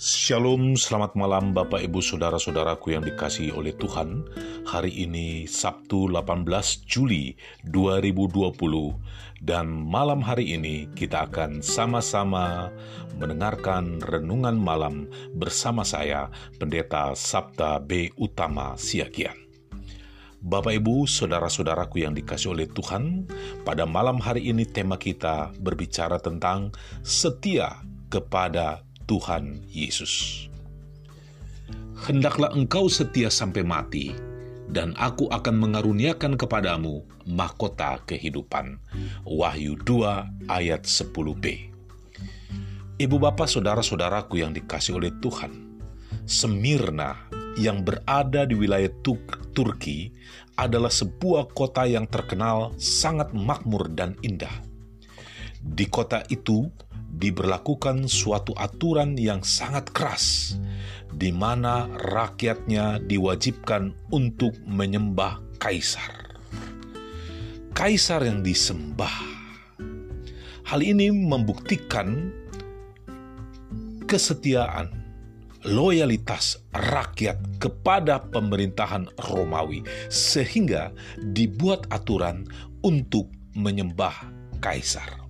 Shalom, selamat malam Bapak Ibu Saudara-saudaraku yang dikasihi oleh Tuhan. Hari ini Sabtu 18 Juli 2020 dan malam hari ini kita akan sama-sama mendengarkan renungan malam bersama saya Pendeta Sabda B Utama Siagian. Bapak Ibu, saudara-saudaraku yang dikasih oleh Tuhan, pada malam hari ini tema kita berbicara tentang setia kepada Tuhan Yesus. Hendaklah engkau setia sampai mati, dan aku akan mengaruniakan kepadamu mahkota kehidupan. Wahyu 2 ayat 10b. Ibu bapak saudara-saudaraku yang dikasih oleh Tuhan, Semirna yang berada di wilayah Turki adalah sebuah kota yang terkenal sangat makmur dan indah. Di kota itu diberlakukan suatu aturan yang sangat keras, di mana rakyatnya diwajibkan untuk menyembah kaisar. Kaisar yang disembah. Hal ini membuktikan kesetiaan, loyalitas rakyat kepada pemerintahan Romawi, sehingga dibuat aturan untuk menyembah kaisar.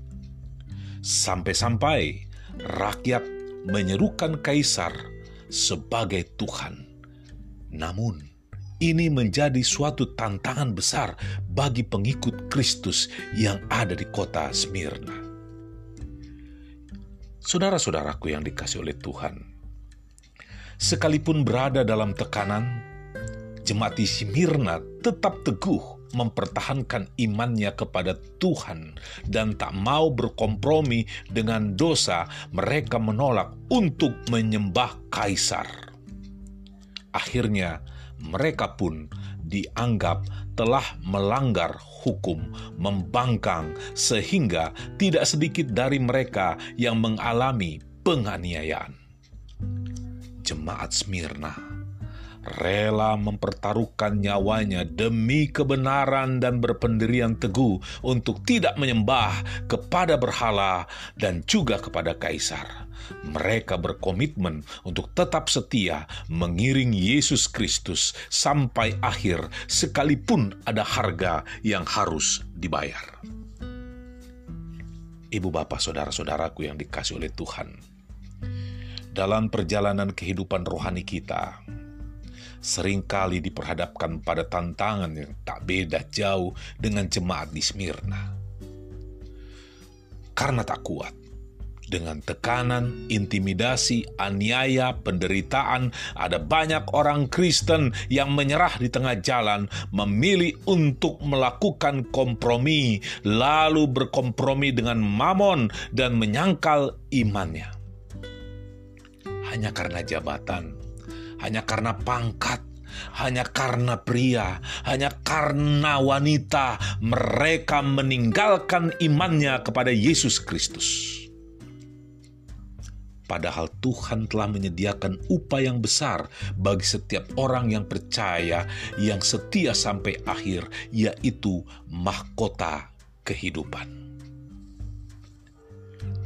Sampai-sampai rakyat menyerukan kaisar sebagai Tuhan. Namun, ini menjadi suatu tantangan besar bagi pengikut Kristus yang ada di kota Smyrna. Saudara-saudaraku yang dikasih oleh Tuhan, sekalipun berada dalam tekanan, jemaat di Smyrna tetap teguh mempertahankan imannya kepada Tuhan dan tak mau berkompromi dengan dosa, mereka menolak untuk menyembah kaisar. Akhirnya, mereka pun dianggap telah melanggar hukum, membangkang, sehingga tidak sedikit dari mereka yang mengalami penganiayaan. Jemaat Smyrna rela mempertaruhkan nyawanya demi kebenaran dan berpendirian teguh untuk tidak menyembah kepada berhala dan juga kepada kaisar. Mereka berkomitmen untuk tetap setia mengiring Yesus Kristus sampai akhir, sekalipun ada harga yang harus dibayar. Ibu, bapak, saudara-saudaraku yang dikasih oleh Tuhan, dalam perjalanan kehidupan rohani kita, sering kali diperhadapkan pada tantangan yang tak beda jauh dengan jemaat di Smyrna. Karena tak kuat, dengan tekanan, intimidasi, aniaya, penderitaan, ada banyak orang Kristen yang menyerah di tengah jalan, memilih untuk melakukan kompromi, lalu berkompromi dengan mamon dan menyangkal imannya. Hanya karena jabatan, hanya karena pangkat, hanya karena pria, hanya karena wanita, mereka meninggalkan imannya kepada Yesus Kristus. Padahal Tuhan telah menyediakan upah yang besar bagi setiap orang yang percaya, yang setia sampai akhir, yaitu mahkota kehidupan.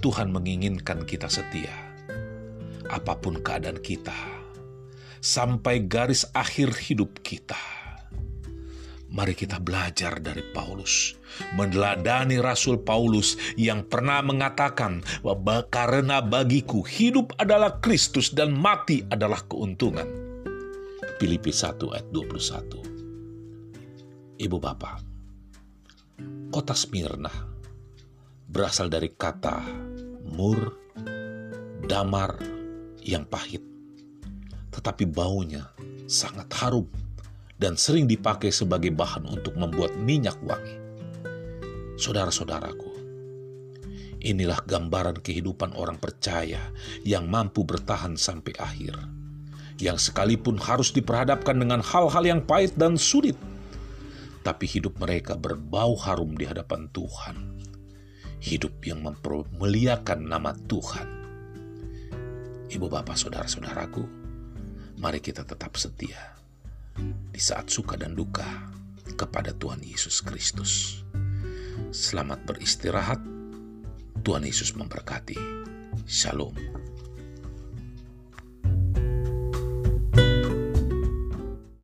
Tuhan menginginkan kita setia, apa pun keadaan kita sampai garis akhir hidup kita. Mari kita belajar dari Paulus, meneladani Rasul Paulus yang pernah mengatakan bahwa karena bagiku hidup adalah Kristus dan mati adalah keuntungan. Filipi 1 ayat 21. Ibu Bapak, kota Smyrna berasal dari kata mur, damar yang pahit tetapi baunya sangat harum dan sering dipakai sebagai bahan untuk membuat minyak wangi. Saudara-saudaraku, inilah gambaran kehidupan orang percaya yang mampu bertahan sampai akhir, yang sekalipun harus diperhadapkan dengan hal-hal yang pahit dan sulit, tapi hidup mereka berbau harum di hadapan Tuhan. Hidup yang mempermuliakan nama Tuhan. Ibu bapak saudara-saudaraku, mari kita tetap setia di saat suka dan duka kepada Tuhan Yesus Kristus. Selamat beristirahat. Tuhan Yesus memberkati. Shalom.